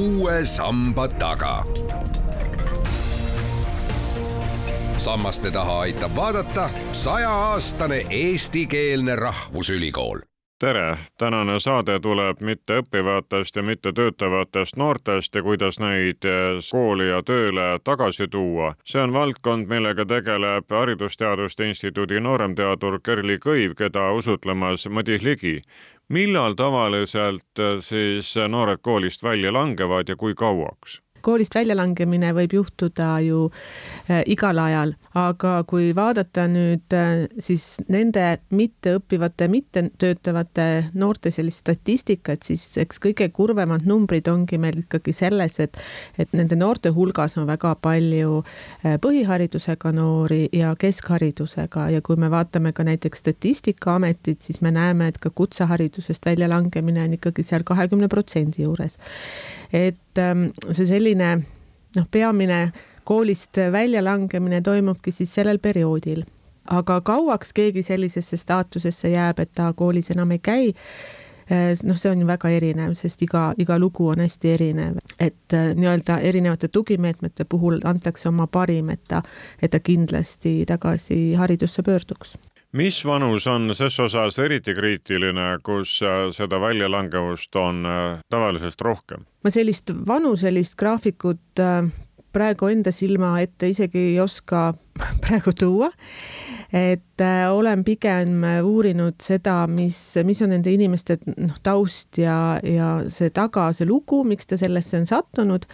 uue samba taga. sammaste taha aitab vaadata sajaaastane eestikeelne rahvusülikool tere, tänane saade tuleb mitte õppivatest ja mitte töötavatest noortest ja kuidas neid kooli ja tööle tagasi tuua. see on valdkond, millega tegeleb Haridusteaduste Instituudi nooremteadur Kerli Kõiv, keda usutlemas Madis Ligi. Millal tavaliselt eh, siis noored koolist välja langevad ja kui kauaks? Koolist väljalangemine võib juhtuda ju äh, igal ajal, aga kui vaadata nüüd äh, siis nende mitteõppivate, mittetöötavate noorte sellist statistikat, siis eks kõige kurvemad numbrid ongi meil ikkagi selles, et, et nende noorte hulgas on väga palju äh, põhiharidusega noori ja keskharidusega ja kui me vaatame ka näiteks Statistikaametit, siis me näeme, et ka kutseharidusest väljalangemine on ikkagi seal kahekümne protsendi juures. et ähm, see selline noh, peamine koolist väljalangemine toimubki siis sellel perioodil. aga kauaks keegi sellisesse staatusesse jääb, et ta koolis enam ei käi, eh, noh, see on ju väga erinev, sest iga, iga lugu on hästi erinev, et eh, nii-öelda erinevate tugimeetmete puhul antakse oma parim, et ta, et ta kindlasti tagasi haridusse pöörduks mis vanus on ses osas eriti kriitiline, kus äh, seda väljalangevust on äh, tavalisest rohkem? ma sellist vanuselist graafikut äh, praegu enda silma ette isegi ei oska praegu tuua. et äh, olen pigem uurinud seda, mis, mis on nende inimeste noh, taust ja, ja see taga, see lugu, miks ta sellesse on sattunud.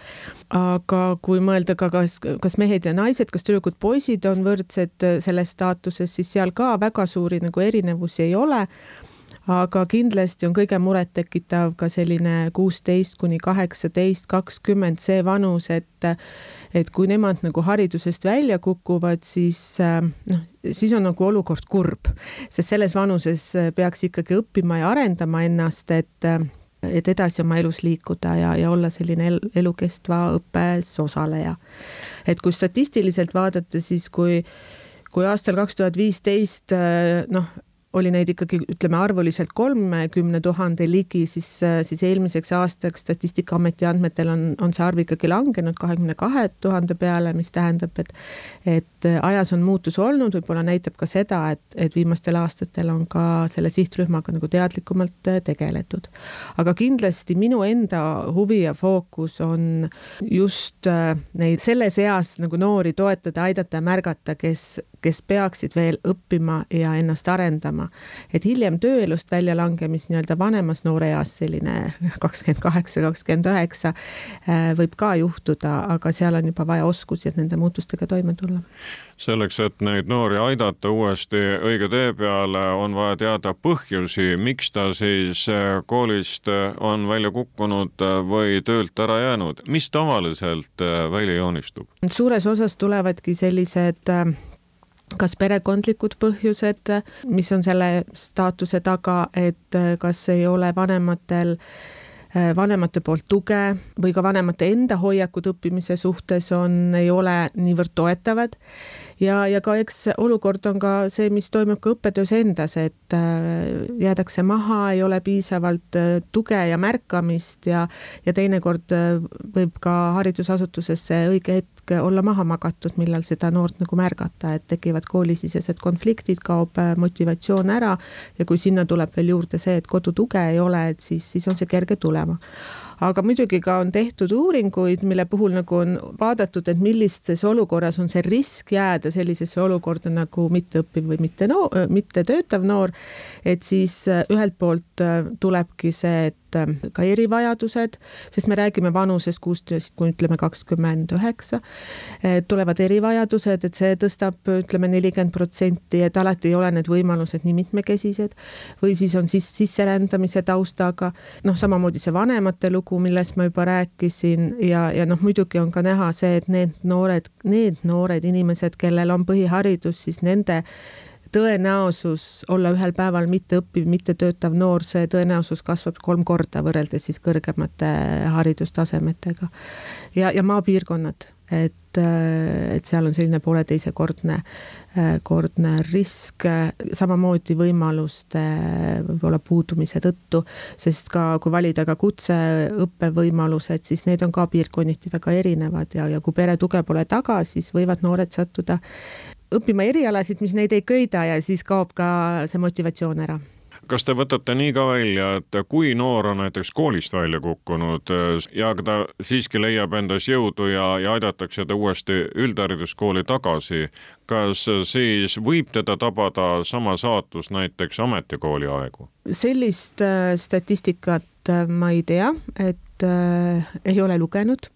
aga kui mõelda ka, kas, kas mehed ja naised, kas tüdrukud, poisid on võrdsed selles staatuses, siis seal ka väga suuri nagu erinevusi ei ole aga kindlasti on kõige murettekitav ka selline kuusteist kuni kaheksateist, kakskümmend see vanus, et et kui nemad nagu haridusest välja kukuvad, siis noh, siis on nagu olukord kurb, sest selles vanuses peaks ikkagi õppima ja arendama ennast, et et edasi oma elus liikuda ja, ja olla selline el, elukestva õppes osaleja. et kui statistiliselt vaadata, siis kui kui aastal kaks tuhat viisteist noh, oli neid ikkagi ütleme arvuliselt kolmekümne tuhande ligi, siis, siis eelmiseks aastaks Statistikaameti andmetel on, on see arv ikkagi langenud kahekümne kahe tuhande peale, mis tähendab, et et ajas on muutus olnud, võib-olla näitab ka seda, et, et viimastel aastatel on ka selle sihtrühmaga nagu teadlikumalt tegeletud. aga kindlasti minu enda huvi ja fookus on just neid selles eas nagu noori toetada, aidata ja märgata, kes, kes peaksid veel õppima ja ennast arendama. et hiljem tööelust väljalangemist nii-öelda vanemas noore eas, selline kakskümmend kaheksa, kakskümmend üheksa, äh, võib ka juhtuda, aga seal on juba vaja oskusi, et nende muutustega toime tulla. selleks, et neid noori aidata uuesti õige tee peale, on vaja teada põhjusi, miks ta siis äh, koolist äh, on välja kukkunud või töölt ära jäänud, mis tavaliselt välja joonistub? suures osas tulevadki sellised kas perekondlikud põhjused, mis on selle staatuse taga, et kas ei ole vanematel vanemate poolt tuge või ka vanemate enda hoiakud õppimise suhtes on, ei ole niivõrd toetavad ja, ja ka eks olukord on ka see, mis toimub ka õppetöös endas, et äh, jäädakse maha, ei ole piisavalt äh, tuge ja märkamist ja, ja teinekord äh, võib ka haridusasutuses see õige hetk olla maha magatud, millal seda noort nagu märgata, et tekivad koolisisesed konfliktid, kaob motivatsioon ära ja kui sinna tuleb veel juurde see, et kodutuge ei ole, et siis, siis on see kerge tulema aga muidugi ka on tehtud uuringuid, mille puhul nagu on vaadatud, et millises olukorras on see risk jääda sellisesse olukorda nagu mitteõppiv või mitte no, mittetöötav noor. et siis äh, ühelt poolt äh, tulebki see, et äh, ka erivajadused, sest me räägime vanusest kuusteist kuni ütleme kakskümmend üheksa, tulevad erivajadused, et see tõstab ütleme nelikümmend protsenti, et alati ei ole need võimalused nii mitmekesised või siis on siis sisserändamise taustaga, noh, samamoodi see vanemate lugu, millest ma juba rääkisin ja, ja noh, muidugi on ka näha see, et need noored, need noored inimesed, kellel on põhiharidus, siis nende tõenäosus olla ühel päeval mitteõppiv, mittetöötav noor, see tõenäosus kasvab kolm korda võrreldes siis kõrgemate haridustasemetega. ja, ja maapiirkonnad, et, et seal on selline pooleteisekordne, kordne risk, samamoodi võimaluste võib-olla puudumise tõttu, sest ka kui valida ka kutseõppevõimalused, siis need on ka piirkonniti väga erinevad ja, ja kui pere tuge pole taga, siis võivad noored sattuda õppima erialasid, mis neid ei köida ja siis kaob ka see motivatsioon ära kas te võtate nii ka välja, et kui noor on näiteks koolist välja kukkunud ja ta siiski leiab endas jõudu ja, ja aidatakse ta uuesti üldhariduskooli tagasi, kas siis võib teda tabada sama saatus näiteks ametikooli aegu? sellist äh, statistikat äh, ma ei tea, et äh, ei ole lugenud,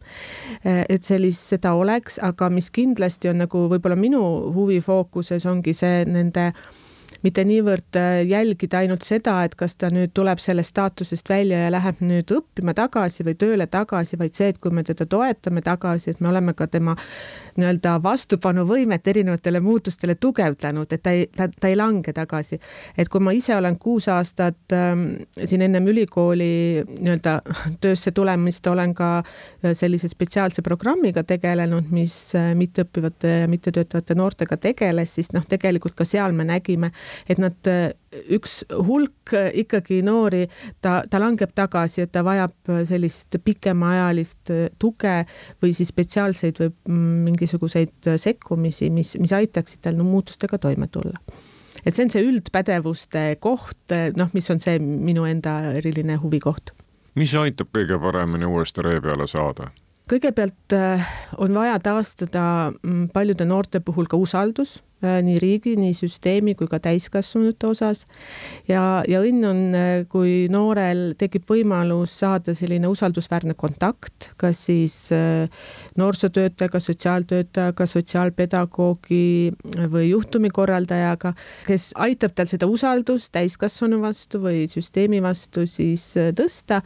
et sellist, seda oleks, aga mis kindlasti on nagu võib-olla minu huvi fookuses ongi see nende äh, mitte niivõrd äh, jälgida ainult seda, et kas ta nüüd tuleb sellest staatusest välja ja läheb nüüd õppima tagasi või tööle tagasi, vaid see, et kui me teda toetame tagasi, et me oleme ka tema nii-öelda vastupanuvõimet erinevatele muutustele tugevdanud, et ta ei, ta, ta ei lange tagasi. et kui ma ise olen kuus aastat ähm, siin ennem ülikooli nii-öelda töösse tulemist olen ka äh, sellise spetsiaalse programmiga tegelenud, mis äh, mitteõppivate ja mittetöötavate noortega tegeles, siis noh, tegelikult ka seal me nägime, et nad, üks hulk ikkagi noori, ta, ta langeb tagasi, et ta vajab sellist pikemaajalist tuge või siis spetsiaalseid või mingisuguseid sekkumisi, mis, mis aitaksid tal no, muutustega toime tulla et see on see üldpädevuste koht, noh, mis on see minu enda eriline huvikoht. mis aitab kõige paremini uuesti ree peale saada? kõigepealt on vaja taastada paljude noorte puhul ka usaldus Äh, nii riigi, nii süsteemi kui ka täiskasvanute osas. ja, ja õnn on, äh, kui noorel tekib võimalus saada selline usaldusväärne kontakt, kas siis äh, noorsootöötajaga, sotsiaaltöötajaga, sotsiaalpedagoogi või juhtumikorraldajaga, kes aitab tal seda usaldust täiskasvanu vastu või süsteemi vastu siis tõsta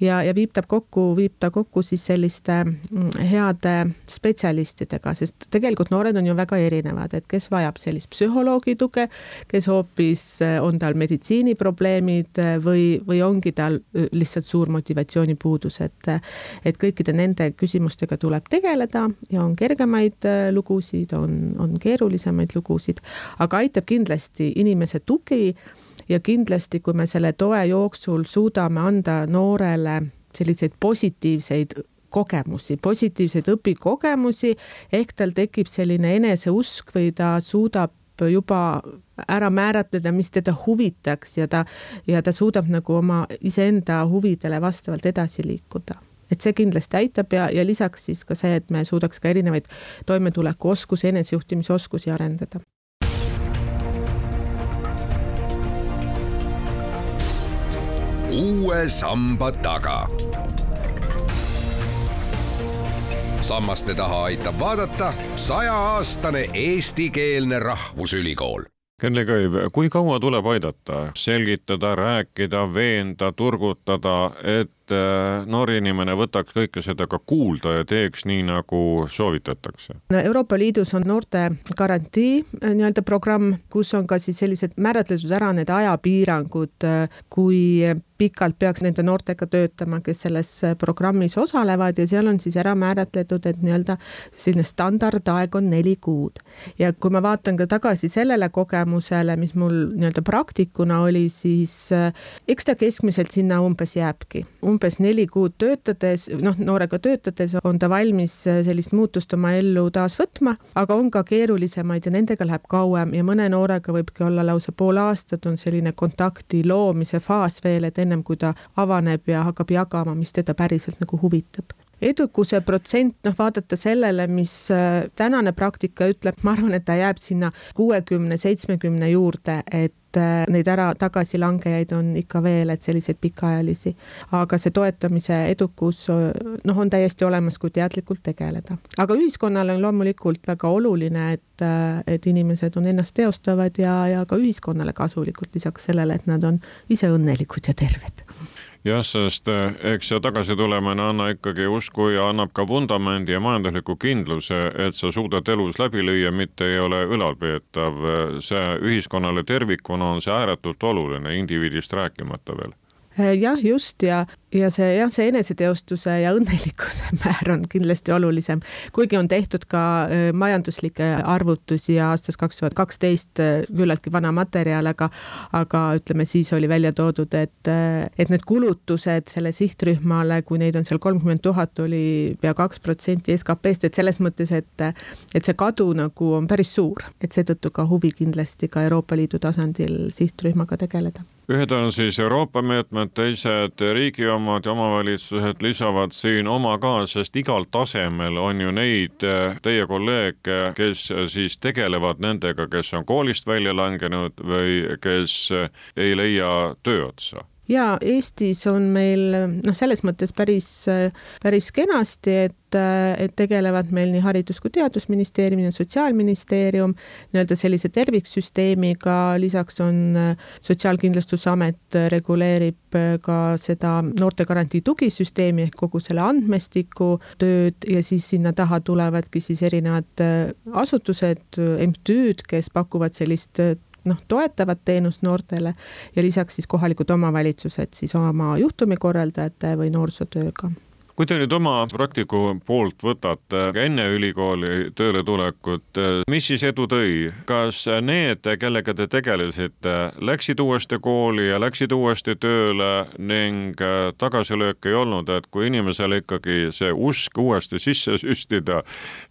ja, ja viib ta kokku, viib ta kokku siis selliste mm, heade spetsialistidega, sest tegelikult noored on ju väga erinevad, et kes vajab sellist psühholoogi tuge, kes hoopis eh, on tal meditsiiniprobleemid eh, või, või ongi tal eh, lihtsalt suur motivatsioonipuudus, et, et kõikide nende küsimustega tuleb tegeleda ja on kergemaid lugusid, on, on keerulisemaid lugusid, aga aitab kindlasti inimese tugi ja kindlasti, kui me selle toe jooksul suudame anda noorele selliseid positiivseid kogemusi, positiivseid õpikogemusi, ehk tal tekib selline eneseusk või ta suudab juba ära määratleda, mis teda huvitaks ja ta, ja ta suudab nagu oma iseenda huvidele vastavalt edasi liikuda. Et see kindlasti aitab ja, ja lisaks siis ka see, et me suudaks ka erinevaid toimetulekuoskusi, enesejuhtimisoskusi arendada. uue samba taga sammaste taha aitab vaadata sajaaastane eestikeelne rahvusülikool. Kenli Kõiv, kui kaua tuleb aidata, selgitada, rääkida, veenda, turgutada, et äh, noor inimene võtaks kõike seda ka kuulda ja teeks nii, nagu soovitatakse? Euroopa Liidus on noorte garantii äh, nii-öelda programm, kus on ka siis sellised määratletud ära need ajapiirangud, äh, kui pikalt peaks nende noortega töötama, kes selles programmis osalevad ja seal on siis ära määratletud, et nii-öelda selline standardaeg on neli kuud. ja kui ma vaatan ka tagasi sellele kogemusele, mis mul nii-öelda praktikuna oli, siis eks ta keskmiselt sinna umbes jääbki. Umbes neli kuud töötades, noh, noorega töötades on ta valmis äh, sellist muutust oma ellu taas võtma, aga on ka keerulisemaid ja nendega läheb kauem ja mõne noorega võibki olla lausa pool aastat on selline kontakti loomise faas veel, et ennem kui ta avaneb ja hakkab jagama, mis teda päriselt nagu huvitab. Edukuse protsent, noh, vaadata sellele, mis äh, tänane praktika ütleb, ma arvan, et ta jääb sinna kuuekümne, seitsmekümne juurde, et äh, neid ära tagasilangejaid on ikka veel, et selliseid pikaajalisi. aga see toetamise edukus, noh, on täiesti olemas, kui teadlikult tegeleda. aga ühiskonnale on loomulikult väga oluline, et, äh, et inimesed on ennast teostavad ja, ja ka ühiskonnale kasulikud, lisaks sellele, et nad on ise õnnelikud ja terved jah, sest eh, eks see tagasitulemine anna ikkagi usku ja annab ka vundamendi ja majandusliku kindluse, et sa suudad elus läbi lüüa, mitte ei ole ülalpeetav. see ühiskonnale tervikuna on see ääretult oluline, indiviidist rääkimata veel jah, just ja ja see jah, see eneseteostuse ja õnnelikkuse määr on kindlasti olulisem, kuigi on tehtud ka äh, majanduslikke arvutusi ja aastast kaks tuhat kaksteist äh, küllaltki vana materjal, aga aga ütleme, siis oli välja toodud, et, äh, et need kulutused selle sihtrühmale, kui neid on seal kolmkümmend tuhat, oli pea kaks protsenti SKP-st, et selles mõttes, et et see kadu nagu on päris suur, et seetõttu ka huvi kindlasti ka Euroopa Liidu tasandil sihtrühmaga tegeleda ühed on siis Euroopa meetmed, teised riigi omad ja omavalitsused lisavad siin oma ka, sest igal tasemel on ju neid eh, teie kolleege, kes siis tegelevad nendega, kes on koolist välja langenud või kes ei leia tööotsa ja Eestis on meil noh, selles mõttes päris, päris kenasti, et, et tegelevad meil nii Haridus- kui Teadusministeerium ja Sotsiaalministeerium nii-öelda sellise terviksüsteemiga, lisaks on Sotsiaalkindlustusamet reguleerib ka seda noortegarantii tugisüsteemi ehk kogu selle andmestiku tööd ja siis sinna taha tulevadki siis erinevad asutused, MTÜ-d, kes pakuvad sellist noh, toetavat teenust noortele ja lisaks siis kohalikud omavalitsused siis oma juhtumikorraldajate või noorsootööga kui te nüüd oma praktiku poolt võtate enne ülikooli tööle tulekut, mis siis edu tõi, kas need, kellega te tegelesite, läksid uuesti kooli ja läksid uuesti tööle ning tagasilööke ei olnud, et kui inimesel ikkagi see usk uuesti sisse süstida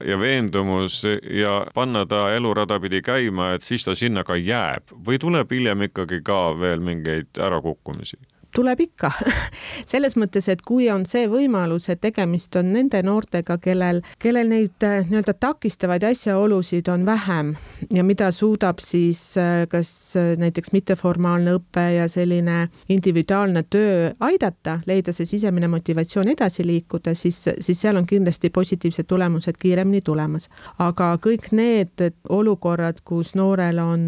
ja veendumus ja panna ta elurada pidi käima, et siis ta sinna ka jääb või tuleb hiljem ikkagi ka veel mingeid ärakukkumisi? Tuleb ikka selles mõttes, et kui on see võimalus, et tegemist on nende noortega, kellel, kellel neid äh, nii-öelda takistavaid asjaolusid on vähem ja mida suudab siis äh, kas äh, näiteks mitteformaalne õpe ja selline individuaalne töö aidata, leida see sisemine motivatsioon edasi liikuda, siis, siis seal on kindlasti positiivsed tulemused kiiremini tulemas. aga kõik need olukorrad, kus noorel on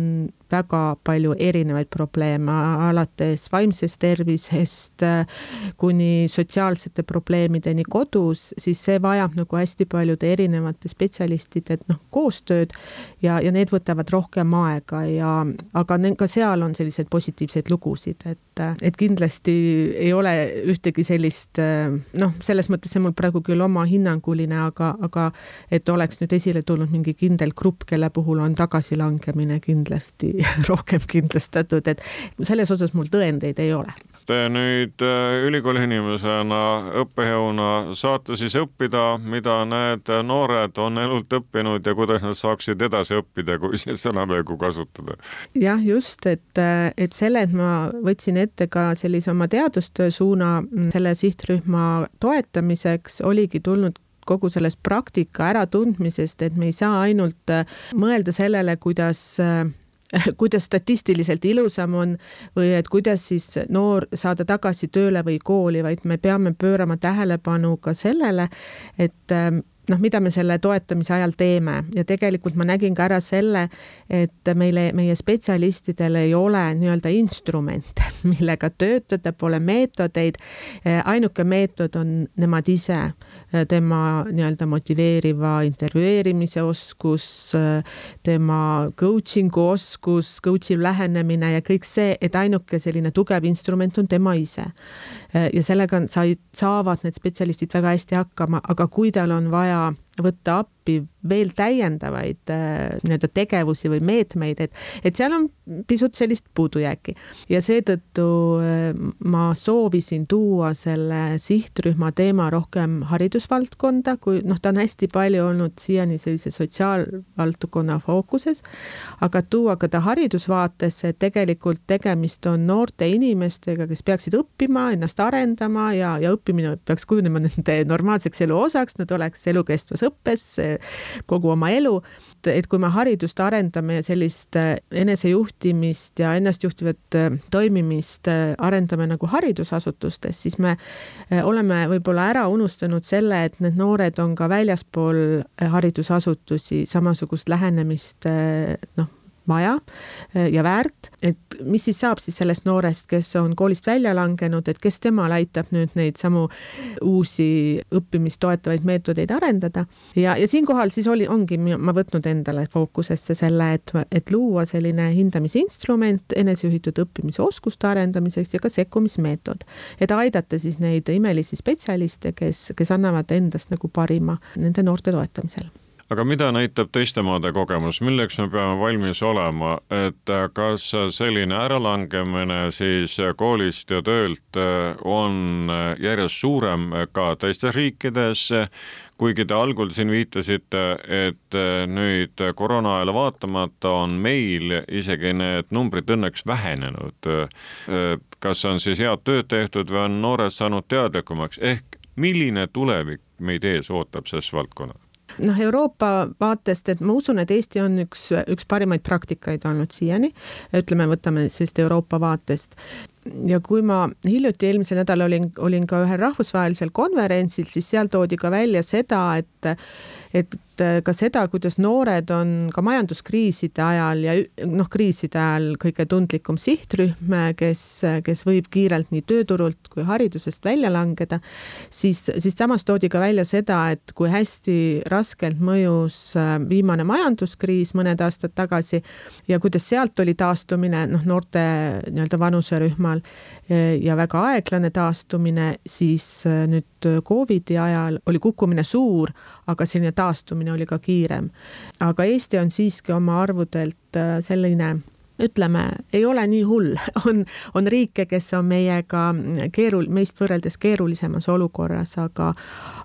väga palju erinevaid probleeme, alates vaimsest tervisest äh, kuni sotsiaalsete probleemideni kodus, siis see vajab nagu hästi paljude erinevate spetsialistide noh, koostööd ja, ja need võtavad rohkem aega ja, aga ka seal on selliseid positiivseid lugusid, et, et kindlasti ei ole ühtegi sellist noh, selles mõttes see mul praegu küll oma hinnanguline, aga, aga et oleks nüüd esile tulnud mingi kindel grupp, kelle puhul on tagasilangemine kindlasti rohkem kindlustatud, et selles osas mul tõendeid ei ole te nüüd äh, ülikooli inimesena, õppejõuna saate siis õppida, mida need noored on elult õppinud ja kuidas nad saaksid edasi õppida, kui seda sõnamängu kasutada? jah, just, et, et selle, et ma võtsin ette ka sellise oma teadustöö suuna selle sihtrühma toetamiseks, oligi tulnud kogu sellest praktika äratundmisest, et me ei saa ainult mõelda sellele, kuidas kuidas statistiliselt ilusam on või et kuidas siis noor saada tagasi tööle või kooli, vaid me peame pöörama tähelepanu ka sellele, et ähm, noh, mida me selle toetamise ajal teeme ja tegelikult ma nägin ka ära selle, et meile, meie spetsialistidel ei ole nii-öelda instrumente, millega töötada, pole meetodeid. ainuke meetod on nemad ise, tema nii-öelda motiveeriva intervjueerimise oskus, tema coaching'u oskus, coach'iv lähenemine ja kõik see, et ainuke selline tugev instrument on tema ise. ja sellega said, saavad need spetsialistid väga hästi hakkama, aga kui tal on vaja võtta appi veel täiendavaid äh, nii-öelda tegevusi või meetmeid, et, et seal on pisut sellist puudujääki. Ja seetõttu äh, ma soovisin tuua selle sihtrühma teema rohkem haridusvaldkonda, kui noh, ta on hästi palju olnud siiani sellise sotsiaalvaldkonna fookuses, aga tuua ka ta haridusvaatesse, et tegelikult tegemist on noorte inimestega, kes peaksid õppima, ennast arendama ja, ja õppimine peaks kujunema nende normaalseks elu osaks, nad oleks elukestvas õppes kogu oma elu. et kui me haridust arendame ja sellist äh, enesejuhtimist ja ennastjuhtivat äh, toimimist äh, arendame nagu haridusasutustes, siis me oleme võib-olla ära unustanud selle, et need noored on ka väljaspool haridusasutusi samasugust lähenemist noh, vaja ja väärt, et mis siis saab siis sellest noorest, kes on koolist välja langenud, et kes temal aitab nüüd neid samu uusi õppimist toetavaid meetodeid arendada. ja, ja siinkohal siis oli, ongi ma võtnud endale fookusesse selle, et, et luua selline hindamisinstrument enesejuhitud õppimise oskuste arendamiseks ja ka sekkumismeetod, et aidata siis neid imelisi spetsialiste, kes, kes annavad endast nagu parima nende noorte toetamisel aga mida näitab teiste maade kogemus, milleks me peame valmis olema, et kas selline äralangemine siis koolist ja töölt on järjest suurem ka teistes riikides, kuigi te algul siin viitasite, et nüüd koroona ajale vaatamata on meil isegi need numbrid õnneks vähenenud. kas on siis head tööd tehtud või on noored saanud teadlikumaks, ehk milline tulevik meid ees ootab selles valdkonnas? Noh, Euroopa vaatest, et ma usun, et Eesti on üks, üks parimaid praktikaid olnud siiani, ütleme, võtame sellist Euroopa vaatest. Ja kui ma hiljuti eelmisel nädalal olin, olin ka ühel rahvusvahelisel konverentsil, siis seal toodi ka välja seda, et et ka seda, kuidas noored on ka majanduskriiside ajal ja noh, kriiside ajal kõige tundlikum sihtrühm, kes, kes võib kiirelt nii tööturult kui haridusest välja langeda, siis, siis samas toodi ka välja seda, et kui hästi raskelt mõjus äh, viimane majanduskriis mõned aastad tagasi ja kuidas sealt oli taastumine noh, noorte nii-öelda vanuserühmal ja väga aeglane taastumine, siis äh, nüüd Covidi ajal oli kukkumine suur, aga selline taastumine oli ka kiirem. aga Eesti on siiski oma arvudelt äh, selline ütleme, ei ole nii hull, on, on riike, kes on meiega keerul-, meist võrreldes keerulisemas olukorras, aga,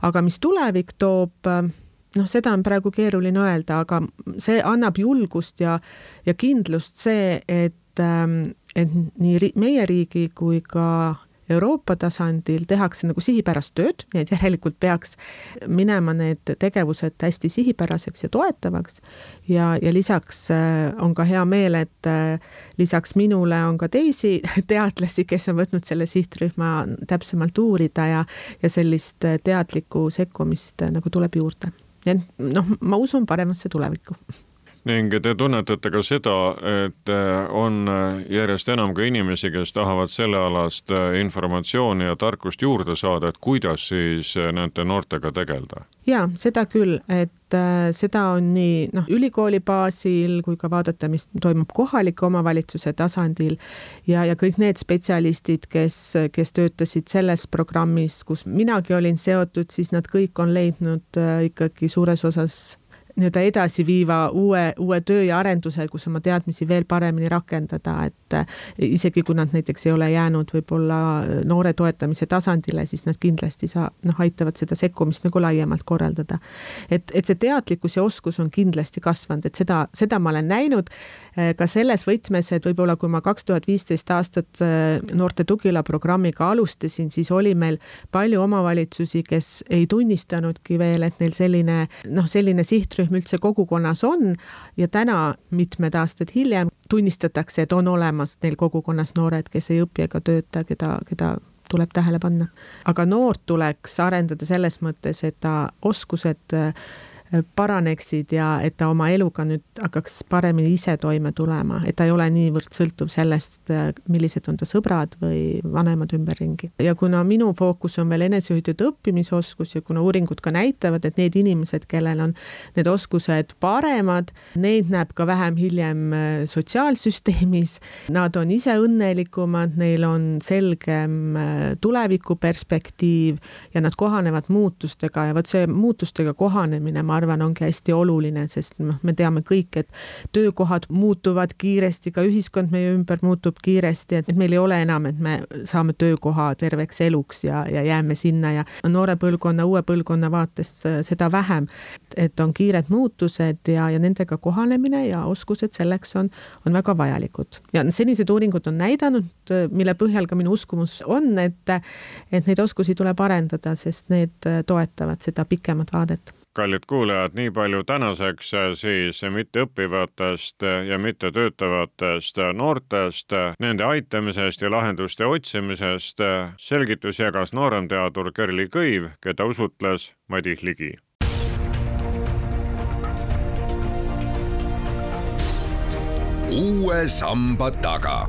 aga mis tulevik toob, noh, seda on praegu keeruline öelda, aga see annab julgust ja, ja kindlust see, et, ähm, et nii meie riigi kui ka Euroopa tasandil tehakse nagu sihipärast tööd, nii et järelikult peaks minema need tegevused hästi sihipäraseks ja toetavaks. ja, ja lisaks äh, on ka hea meel, et äh, lisaks minule on ka teisi teadlasi, kes on võtnud selle sihtrühma täpsemalt uurida ja, ja sellist teadlikku sekkumist nagu tuleb juurde. nii et noh, ma usun paremasse tulevikku ning te tunnetate ka seda, et äh, on äh, järjest enam ka inimesi, kes tahavad sellealast äh, informatsiooni ja tarkust juurde saada, et kuidas siis nende noortega tegeleda? ja seda küll, et seda on nii noh, ülikooli baasil kui ka vaadata, mis toimub kohaliku omavalitsuse tasandil ja, ja kõik need spetsialistid, kes, kes töötasid selles programmis, kus minagi olin seotud, siis nad kõik on leidnud ikkagi suures osas nii-öelda edasiviiva uue, uue töö ja arenduse, kus oma teadmisi veel paremini rakendada, et eh, isegi kui nad näiteks ei ole jäänud võib-olla noore toetamise tasandile, siis nad kindlasti saa-, noh, aitavad seda sekkumist nagu laiemalt korraldada. et, et see teadlikkus ja oskus on kindlasti kasvanud, et seda, seda ma olen näinud eh, ka selles võtmes, et võib-olla kui ma kaks tuhat viisteist aastat eh, noorte tugila programmiga alustasin, siis oli meil palju omavalitsusi, kes ei tunnistanudki veel, et neil selline noh, selline sihtrühm sihtrühm üldse kogukonnas on ja täna, mitmed aastad hiljem, tunnistatakse, et on olemas neil kogukonnas noored, kes ei õpi ega tööta, keda, keda tuleb tähele panna. aga noort tuleks arendada selles mõttes, et ta oskused paraneksid ja et ta oma eluga nüüd hakkaks paremini ise toime tulema, et ta ei ole niivõrd sõltuv sellest, millised on ta sõbrad või vanemad ümberringi. ja kuna minu fookus on veel enesejuhitud õppimisoskus ja kuna uuringud ka näitavad, et need inimesed, kellel on need oskused paremad, neid näeb ka vähem hiljem äh, sotsiaalsüsteemis, nad on ise õnnelikumad, neil on selgem äh, tulevikuperspektiiv ja nad kohanevad muutustega ja vot see muutustega kohanemine, ma arvan, arvan, ongi hästi oluline, sest noh, me teame kõik, et töökohad muutuvad kiiresti, ka ühiskond meie ümber muutub kiiresti, et meil ei ole enam, et me saame töökoha terveks eluks ja, ja jääme sinna ja noore põlvkonna, uue põlvkonna vaates seda vähem. et on kiired muutused ja, ja nendega kohanemine ja oskused selleks on, on väga vajalikud. ja senised uuringud on näidanud, mille põhjal ka minu uskumus on, et, et neid oskusi tuleb arendada, sest need toetavad seda pikemat vaadet kallid kuulajad, nii palju tänaseks siis mitteõppivatest ja mittetöötavatest noortest, nende aitamisest ja lahenduste otsimisest. selgitusi jagas nooremteadur Kerli Kõiv, keda usutles Madis Ligi uue samba taga.